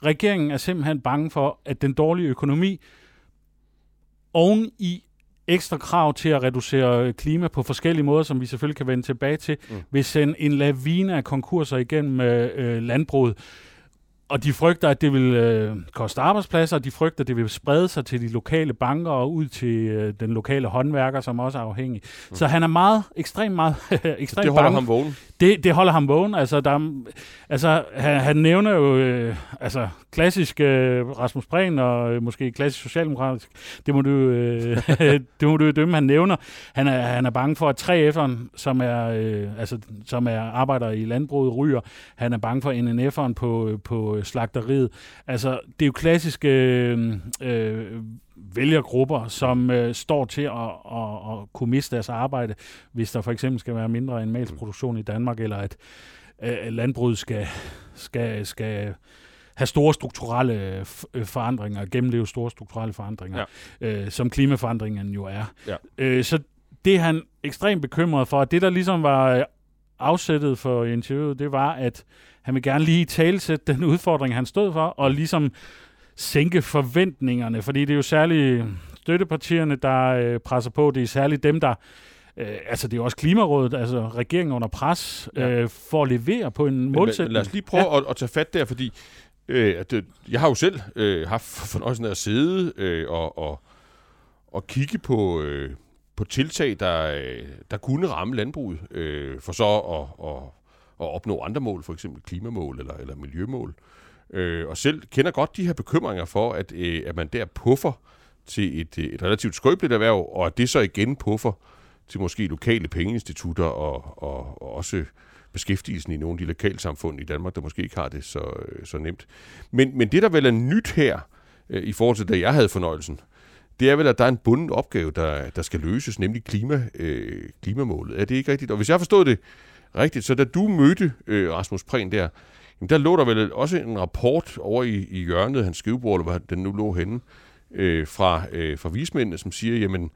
regeringen er simpelthen bange for, at den dårlige økonomi oven i ekstra krav til at reducere klima på forskellige måder, som vi selvfølgelig kan vende tilbage til, mm. vil sende en lavine af konkurser igennem øh, landbruget og de frygter, at det vil øh, koste arbejdspladser, og de frygter, at det vil sprede sig til de lokale banker og ud til øh, den lokale håndværker, som også er afhængig. Mm. Så han er meget, ekstremt meget, ekstremt Det holder bange. ham vågen? Det, det holder ham vågen. Altså, der, altså han, han nævner jo øh, altså, klassisk øh, Rasmus Prehn og øh, måske klassisk socialdemokratisk. Det må du, øh, det må du dømme, han nævner. Han er, han er bange for, at 3F'eren, som er, øh, altså, som er arbejder i landbruget, ryger. Han er bange for NNF'eren på, øh, på slagteriet. Altså, det er jo klassiske øh, øh, vælgergrupper, som øh, står til at, at, at kunne miste deres arbejde, hvis der for eksempel skal være mindre animalsproduktion i Danmark, eller at øh, landbruget skal, skal, skal have store strukturelle øh, forandringer, gennemleve store strukturelle forandringer, ja. øh, som klimaforandringen jo er. Ja. Øh, så det er han ekstremt bekymret for. Det, der ligesom var øh, afsættet for interviewet, det var, at han vil gerne lige talsætte den udfordring, han stod for, og ligesom sænke forventningerne, fordi det er jo særligt støttepartierne, der øh, presser på. Det er særligt dem, der Øh, altså, det er jo også Klimarådet, altså regeringen under pres, ja. øh, for at levere på en målsætning. Men, lad os lige prøve ja. at, at tage fat der, fordi øh, at, jeg har jo selv øh, haft fornøjelsen af at sidde øh, og, og, og kigge på, øh, på tiltag, der, øh, der kunne ramme landbruget, øh, for så at, at, at opnå andre mål, for eksempel klimamål eller, eller miljømål. Øh, øh, og selv kender godt de her bekymringer for, at, øh, at man der puffer til et, øh, et relativt skrøbeligt erhverv, og at det så igen puffer til måske lokale pengeinstitutter og, og, og også beskæftigelsen i nogle af de lokale samfund i Danmark, der måske ikke har det så, øh, så nemt. Men, men det, der vel er nyt her, øh, i forhold til da jeg havde fornøjelsen, det er vel, at der er en bunden opgave, der, der skal løses, nemlig klima, øh, klimamålet. Er det ikke rigtigt? Og hvis jeg forstod det rigtigt, så da du mødte øh, Rasmus Prehn der, jamen der lå der vel også en rapport over i, i hjørnet hans skrivebord, eller hvor den nu lå henne, øh, fra, øh, fra vismændene, som siger, jamen,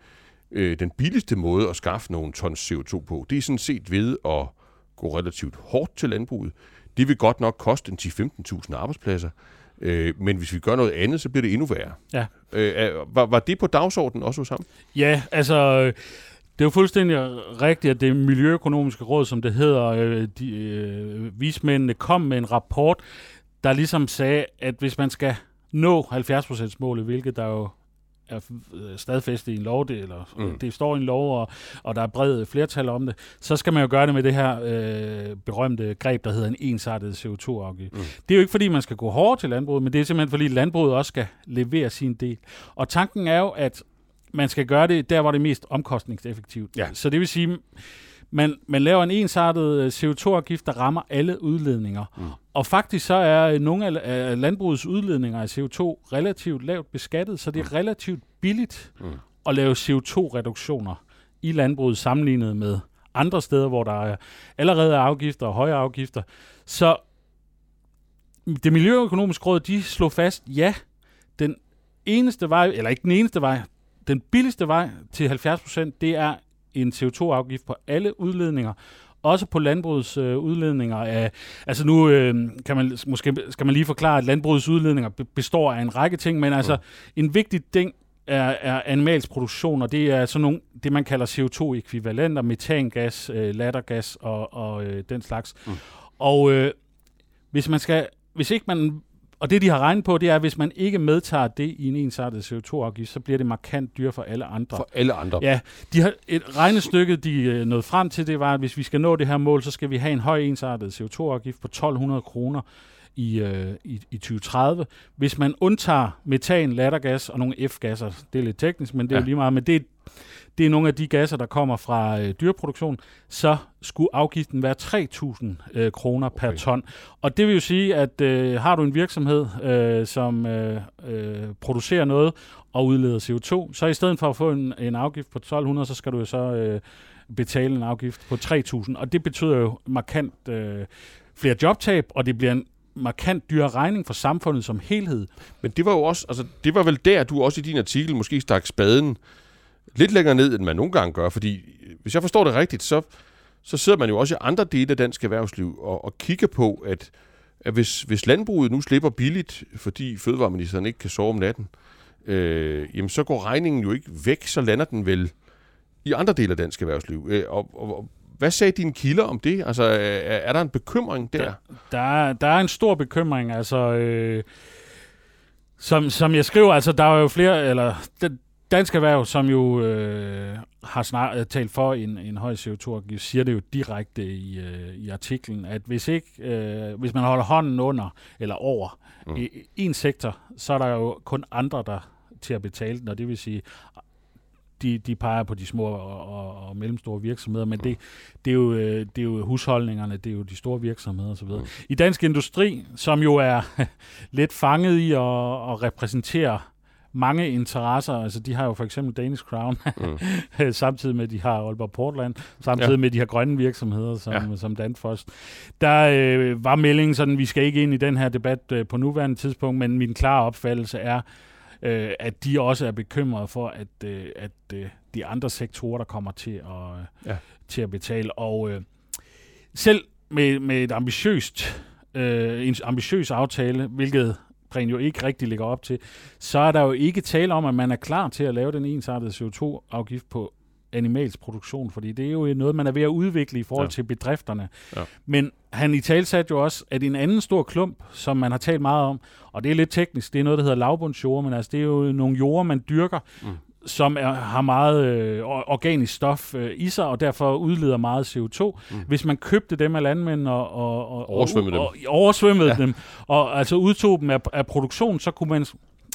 øh, den billigste måde at skaffe nogle tons CO2 på, det er sådan set ved at gå relativt hårdt til landbruget. Det vil godt nok koste en 10-15.000 arbejdspladser, øh, men hvis vi gør noget andet, så bliver det endnu værre. Ja. Øh, var, var det på dagsordenen også hos ham? Ja, altså... Det er jo fuldstændig rigtigt, at det Miljøøkonomiske Råd, som det hedder, øh, de, øh, vismændene kom med en rapport, der ligesom sagde, at hvis man skal nå 70%-målet, hvilket der jo er øh, stadfæstet i en lov, det, eller mm. det står i en lov, og, og der er bred flertal om det, så skal man jo gøre det med det her øh, berømte greb, der hedder en ensartet CO2-afgift. Mm. Det er jo ikke, fordi man skal gå hårdt til landbruget, men det er simpelthen, fordi landbruget også skal levere sin del. Og tanken er jo, at man skal gøre det der, hvor det er mest omkostningseffektivt. Ja. Så det vil sige, man, man laver en ensartet øh, CO2-afgift, der rammer alle udledninger. Mm. Og faktisk så er øh, nogle af landbrugets udledninger af CO2 relativt lavt beskattet, så det er mm. relativt billigt mm. at lave CO2-reduktioner i landbruget sammenlignet med andre steder, hvor der er allerede er afgifter og høje afgifter. Så det Miljøøkonomiske Råd, de slog fast, ja, den eneste vej, eller ikke den eneste vej, den billigste vej til 70%, det er en CO2-afgift på alle udledninger, også på landbrugets øh, udledninger af, altså nu øh, kan man, måske skal man lige forklare, at landbrugets udledninger består af en række ting, men altså en vigtig ting er, er animalsk produktion, og det er sådan nogle, det man kalder CO2-ekvivalenter, metangas, øh, lattergas og, og øh, den slags. Mm. Og øh, hvis man skal, hvis ikke man og det, de har regnet på, det er, at hvis man ikke medtager det i en ensartet CO2-afgift, så bliver det markant dyrt for alle andre. For alle andre? Ja. De har, et regnestykke, de øh, nåede frem til, det var, at hvis vi skal nå det her mål, så skal vi have en høj ensartet CO2-afgift på 1200 kroner i, øh, i, i 2030. Hvis man undtager metan, lattergas og nogle F-gasser, det er lidt teknisk, men det er ja. jo lige meget, men det, det er nogle af de gasser, der kommer fra øh, dyreproduktion, så skulle afgiften være 3.000 øh, kroner per okay. ton. Og det vil jo sige, at øh, har du en virksomhed, øh, som øh, øh, producerer noget og udleder CO2, så i stedet for at få en, en afgift på 1.200, så skal du jo så øh, betale en afgift på 3.000. Og det betyder jo markant øh, flere jobtab, og det bliver en markant dyre regning for samfundet som helhed. Men det var jo også, altså det var vel der, du også i din artikel måske stak spaden lidt længere ned, end man nogle gange gør, fordi øh, hvis jeg forstår det rigtigt, så, så sidder man jo også i andre dele af dansk erhvervsliv og, og kigger på, at, at hvis, hvis landbruget nu slipper billigt, fordi fødevareministeren ikke kan sove om natten, øh, jamen så går regningen jo ikke væk, så lander den vel i andre dele af dansk erhvervsliv. Øh, og, og, og hvad sagde dine kilder om det? Altså, er, er der en bekymring der? Der, der, er, der er en stor bekymring. Altså, øh, som, som jeg skriver, altså, der er jo flere, eller Dansk Erhverv, som jo øh, har snart øh, talt for en, en høj CO2-afgift, siger det jo direkte i, øh, i artiklen, at hvis ikke, øh, hvis man holder hånden under eller over mm. i en sektor, så er der jo kun andre, der til at betale den, og det vil sige, de, de peger på de små og, og, og mellemstore virksomheder, men det, det, er jo, øh, det er jo husholdningerne, det er jo de store virksomheder osv. Mm. I dansk industri, som jo er lidt fanget i at, at repræsentere mange interesser. Altså, de har jo for eksempel Danish Crown, mm. samtidig med, at de har Aalborg Portland, samtidig ja. med, at de har grønne virksomheder, som, ja. som Danfoss. Der øh, var meldingen sådan, vi skal ikke ind i den her debat øh, på nuværende tidspunkt, men min klare opfattelse er, øh, at de også er bekymrede for, at, øh, at øh, de andre sektorer, der kommer til at, ja. til at betale. Og øh, selv med, med et ambitiøst, øh, en ambitiøs aftale, hvilket jo ikke rigtig ligger op til, så er der jo ikke tale om, at man er klar til at lave den ensartede CO2-afgift på animalsk produktion, fordi det er jo noget, man er ved at udvikle i forhold ja. til bedrifterne. Ja. Men han i talsat jo også, at en anden stor klump, som man har talt meget om, og det er lidt teknisk, det er noget, der hedder lavbundsjord, men altså det er jo nogle jorder, man dyrker, mm som er, har meget øh, organisk stof øh, i sig, og derfor udleder meget CO2. Mm. Hvis man købte dem af landmænd og, og, og, oversvømmede og, dem, og, oversvømmede ja. dem og altså udtog dem af, af produktion, så kunne man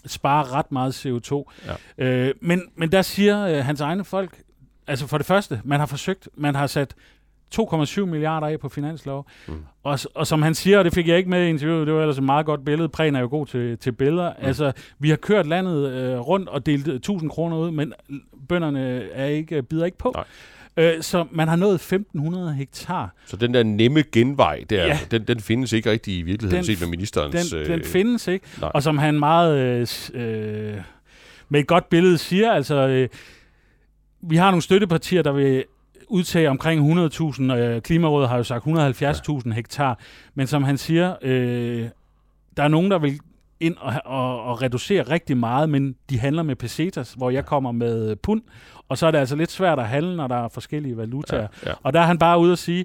spare ret meget CO2. Ja. Øh, men, men der siger øh, hans egne folk, altså for det første, man har forsøgt, man har sat 2,7 milliarder af på finanslov. Mm. Og, og som han siger, og det fik jeg ikke med i interviewet, det var ellers et meget godt billede, Præn er jo god til, til billeder. Mm. Altså, vi har kørt landet øh, rundt og delt 1000 kroner ud, men bønderne er ikke, bider ikke på. Nej. Øh, så man har nået 1500 hektar. Så den der nemme genvej, der, ja. den, den findes ikke rigtig i virkeligheden, den, set med ministerens... Den, øh, den findes ikke. Nej. Og som han meget øh, med et godt billede siger, altså... Øh, vi har nogle støttepartier, der vil udtage omkring 100.000. Øh, Klimarådet har jo sagt 170.000 hektar. Men som han siger, øh, der er nogen, der vil ind og, og, og reducere rigtig meget, men de handler med pesetas, hvor jeg kommer med pund, og så er det altså lidt svært at handle, når der er forskellige valutaer. Ja, ja. Og der er han bare ude at sige,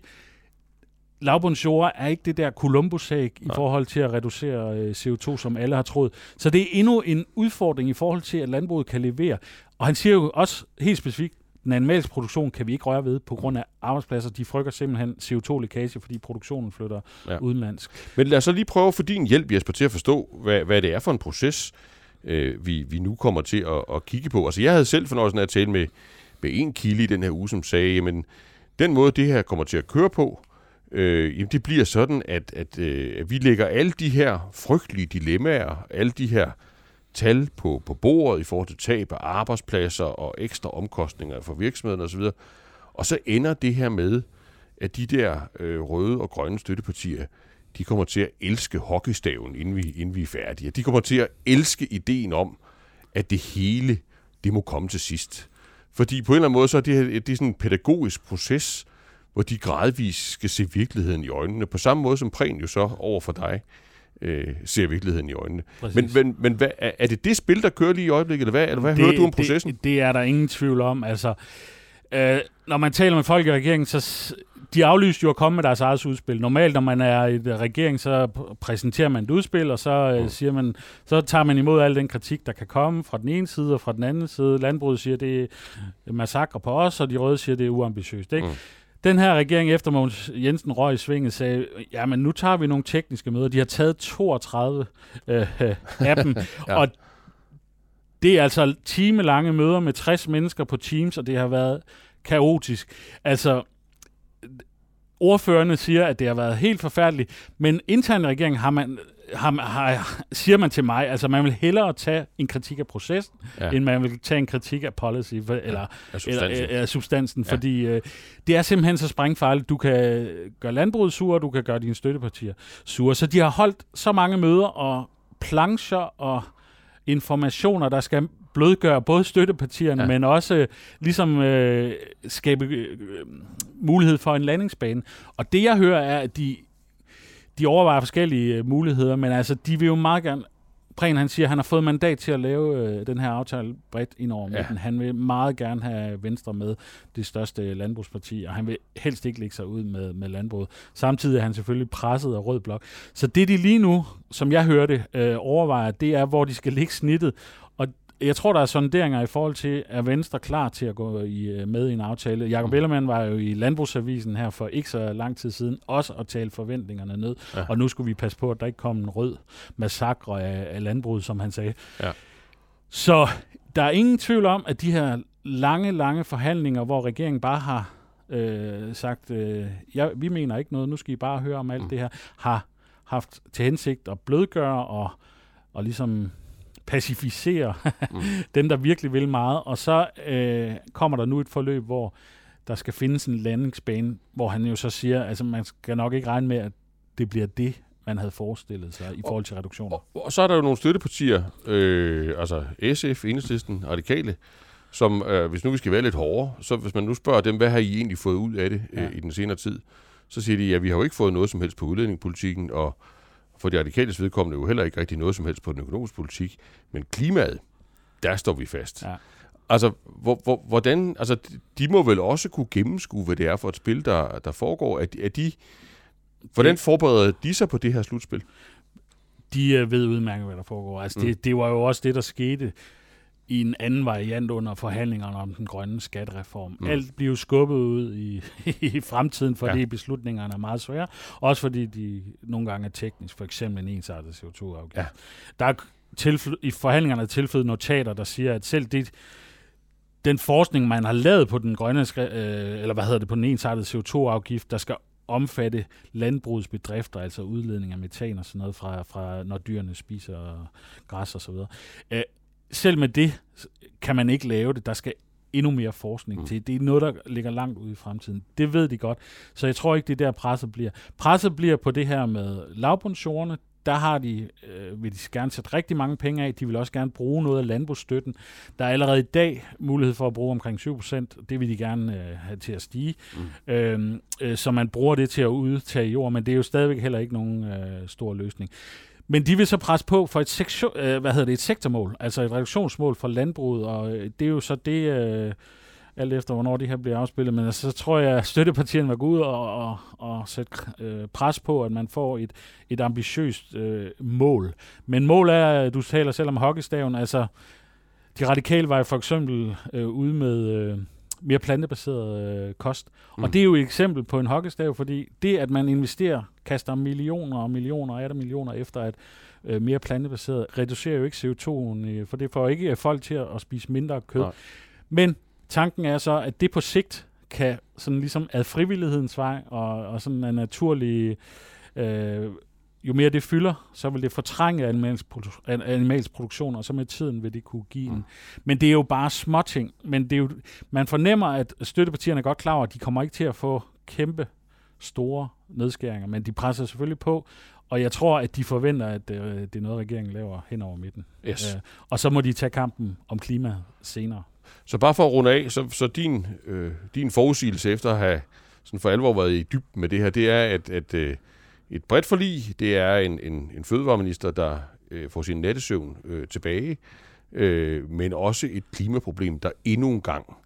lavbundsjord er ikke det der Columbus-æg i forhold til at reducere øh, CO2, som alle har troet. Så det er endnu en udfordring i forhold til, at landbruget kan levere. Og han siger jo også helt specifikt, den animalske produktion kan vi ikke røre ved på grund af arbejdspladser. De frygter simpelthen CO2-lækage, fordi produktionen flytter ja. udenlandsk. Men lad os så lige prøve for din hjælp, Jesper, til at forstå, hvad, hvad det er for en proces, øh, vi, vi nu kommer til at, at kigge på. Altså, jeg havde selv fornøjelsen af at tale med, med en kilde i den her uge, som sagde, jamen, den måde, det her kommer til at køre på, øh, jamen, det bliver sådan, at, at, øh, at vi lægger alle de her frygtelige dilemmaer, alle de her tal på, på bordet i forhold til tab af arbejdspladser og ekstra omkostninger for virksomheden osv. Og så ender det her med, at de der øh, røde og grønne støttepartier, de kommer til at elske hockeystaven, inden vi, inden vi er færdige. De kommer til at elske ideen om, at det hele, det må komme til sidst. Fordi på en eller anden måde, så er det, det er sådan en pædagogisk proces, hvor de gradvist skal se virkeligheden i øjnene. På samme måde som Prehn jo så over for dig øh, ser virkeligheden i øjnene. Men, men, men hvad, er det det spil, der kører lige i øjeblikket, eller hvad, eller hvad det, hører du om processen? Det, det er der ingen tvivl om. Altså, øh, når man taler med folk i regeringen, så de aflyste jo at komme med deres eget udspil. Normalt, når man er i regering, så præsenterer man et udspil, og så øh, mm. siger man, så tager man imod al den kritik, der kan komme fra den ene side og fra den anden side. Landbruget siger, det er massakre på os, og de røde siger, det er uambitiøst. Ikke? Mm den her regering efter Mogens Jensen røg i svinget sagde, ja, men nu tager vi nogle tekniske møder. De har taget 32 øh, af dem, ja. og det er altså timelange møder med 60 mennesker på Teams, og det har været kaotisk. Altså, ordførende siger, at det har været helt forfærdeligt, men intern regering har man har, har, siger man til mig, altså man vil hellere tage en kritik af processen, ja. end man vil tage en kritik af policy, for, eller, af substansen, eller, af substansen ja. fordi øh, det er simpelthen så sprængfarligt. Du kan gøre landbruget sur, du kan gøre dine støttepartier sure. Så de har holdt så mange møder og plancher og informationer, der skal blødgøre både støttepartierne, ja. men også øh, ligesom øh, skabe øh, mulighed for en landingsbane. Og det jeg hører er, at de de overvejer forskellige øh, muligheder, men altså, de vil jo meget gerne... Prehn, han siger, at han har fået mandat til at lave øh, den her aftale bredt ind over midten. Ja. Han vil meget gerne have Venstre med, det største landbrugsparti, og han vil helst ikke lægge sig ud med, med landbruget. Samtidig er han selvfølgelig presset af Rød Blok. Så det, de lige nu, som jeg hørte, øh, overvejer, det er, hvor de skal lægge snittet, jeg tror, der er sonderinger i forhold til, er Venstre klar til at gå i, øh, med i en aftale? Jakob mm. Ellermann var jo i Landbrugsavisen her for ikke så lang tid siden, også at tale forventningerne ned. Ja. Og nu skulle vi passe på, at der ikke kom en rød massakre af, af landbruget, som han sagde. Ja. Så der er ingen tvivl om, at de her lange, lange forhandlinger, hvor regeringen bare har øh, sagt, øh, ja, vi mener ikke noget, nu skal I bare høre om alt mm. det her, har haft til hensigt at blødgøre og, og ligesom pacificere mm. dem, der virkelig vil meget. Og så øh, kommer der nu et forløb, hvor der skal findes en landingsbane, hvor han jo så siger, altså man skal nok ikke regne med, at det bliver det, man havde forestillet sig i forhold til reduktioner. Og, og, og så er der jo nogle støttepartier, øh, altså SF, Enhedslisten, Radikale, som, øh, hvis nu vi skal være lidt hårdere, så hvis man nu spørger dem, hvad har I egentlig fået ud af det øh, ja. i den senere tid, så siger de, ja, vi har jo ikke fået noget som helst på udlændingepolitikken, og for de radikales vedkommende jo heller ikke rigtig noget som helst på den økonomiske politik, men klimaet, der står vi fast. Ja. Altså, hvor, hvor, hvordan, altså, de må vel også kunne gennemskue, hvad det er for et spil, der, der foregår. Er er de, hvordan forbereder de sig på det her slutspil? De øh, ved udmærket, hvad der foregår. Altså, mm. det, det var jo også det, der skete i en anden variant under forhandlingerne om den grønne skattereform. Mm. Alt bliver skubbet ud i, i fremtiden, fordi ja. beslutningerne er meget svære. Også fordi de nogle gange er teknisk, for eksempel en ensartet CO2-afgift. Ja. Der er tilfød, i forhandlingerne tilføjet notater, der siger, at selv det, den forskning, man har lavet på den grønne, øh, eller hvad hedder det, på den ensartede CO2-afgift, der skal omfatte landbrugets bedrifter, altså udledning af metan og sådan noget, fra, fra når dyrene spiser græs og så videre. Øh, selv med det kan man ikke lave det. Der skal endnu mere forskning mm. til. Det er noget, der ligger langt ude i fremtiden. Det ved de godt. Så jeg tror ikke, det er der presset bliver. Presset bliver på det her med lavbundsjordene. Der har de, øh, vil de gerne sætte rigtig mange penge af. De vil også gerne bruge noget af landbrugsstøtten. Der er allerede i dag mulighed for at bruge omkring 7%. Det vil de gerne øh, have til at stige. Mm. Øhm, øh, så man bruger det til at udtage jord, men det er jo stadigvæk heller ikke nogen øh, stor løsning. Men de vil så presse på for et, sektio, øh, hvad hedder det, et sektormål, altså et reduktionsmål for landbruget, og øh, det er jo så det, øh, alt efter hvornår det her bliver afspillet, men altså, så tror jeg, at støttepartierne var gå ud og, og, og sætte øh, pres på, at man får et, et ambitiøst øh, mål. Men mål er, du taler selv om hockeystaven, altså de radikale var jo for eksempel øh, ude med... Øh, mere plantebaseret øh, kost. Mm. Og det er jo et eksempel på en hockeystav, fordi det, at man investerer, kaster millioner og millioner og millioner efter at øh, mere plantebaseret, reducerer jo ikke CO2'en, øh, for det får ikke folk til at, at spise mindre kød. Nej. Men tanken er så, at det på sigt kan sådan ligesom ad frivillighedens vej og, og sådan en naturlig øh, jo mere det fylder, så vil det fortrænge animalsk, produ- animalsk produktion, og så med tiden vil det kunne give mm. en. Men det er jo bare småting. Men det er jo, man fornemmer, at støttepartierne er godt klar over, at de kommer ikke til at få kæmpe store nedskæringer, men de presser selvfølgelig på, og jeg tror, at de forventer, at øh, det er noget, regeringen laver hen over midten. Yes. Øh, og så må de tage kampen om klima senere. Så bare for at runde af, så, så din, øh, din forudsigelse efter at have sådan for alvor været i dybden med det her, det er, at, at øh, et bredt forlig. Det er en, en, en fødevareminister, der øh, får sin nattesøvn øh, tilbage, øh, men også et klimaproblem, der endnu en gang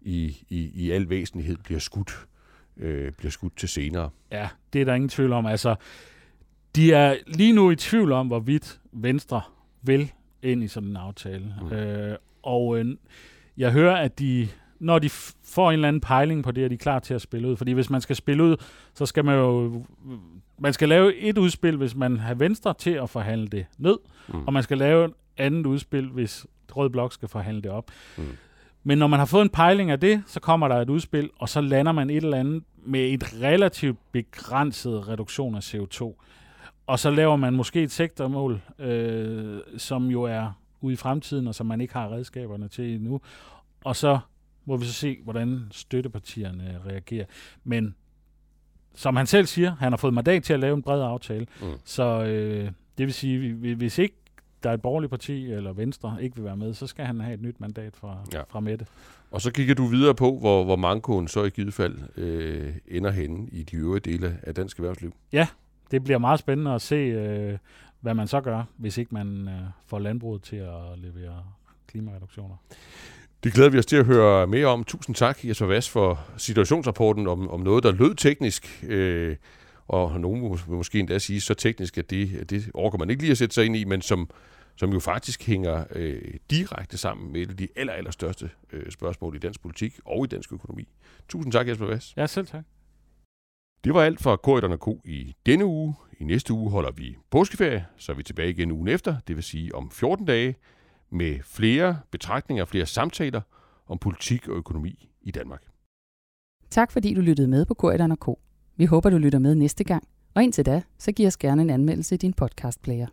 i, i, i al væsentlighed bliver skudt, øh, bliver skudt til senere. Ja, det er der ingen tvivl om. Altså, de er lige nu i tvivl om, hvorvidt Venstre vil ind i sådan en aftale. Mm. Øh, og øh, jeg hører, at de når de får en eller anden pejling på det, er de klar til at spille ud. Fordi hvis man skal spille ud, så skal man jo... Man skal lave et udspil, hvis man har Venstre til at forhandle det ned, mm. og man skal lave et andet udspil, hvis Rød Blok skal forhandle det op. Mm. Men når man har fået en pejling af det, så kommer der et udspil, og så lander man et eller andet med et relativt begrænset reduktion af CO2. Og så laver man måske et sektormål, øh, som jo er ude i fremtiden, og som man ikke har redskaberne til endnu. Og så må vi så se, hvordan støttepartierne reagerer. Men som han selv siger, han har fået mandat til at lave en bred aftale. Mm. Så øh, det vil sige, hvis ikke der er et borgerligt parti eller Venstre ikke vil være med, så skal han have et nyt mandat fra, ja. fra Mette. Og så kigger du videre på, hvor, hvor mankoen så i givet fald øh, ender henne i de øvrige dele af dansk erhvervsliv. Ja, det bliver meget spændende at se, øh, hvad man så gør, hvis ikke man øh, får landbruget til at levere klimareduktioner. Det glæder vi os til at høre mere om. Tusind tak, Jesper Vass, for situationsrapporten om, om noget, der lød teknisk, øh, og nogen vil måske endda sige så teknisk, at det, det overgår man ikke lige at sætte sig ind i, men som, som jo faktisk hænger øh, direkte sammen med et af de aller, aller største øh, spørgsmål i dansk politik og i dansk økonomi. Tusind tak, Jesper Vass. Ja, selv tak. Det var alt fra Korridorne K i denne uge. I næste uge holder vi påskeferie, så er vi tilbage igen ugen efter, det vil sige om 14 dage med flere betragtninger og flere samtaler om politik og økonomi i Danmark. Tak fordi du lyttede med på Korridoren K. Vi håber, du lytter med næste gang. Og indtil da, så giv os gerne en anmeldelse i din podcastplayer.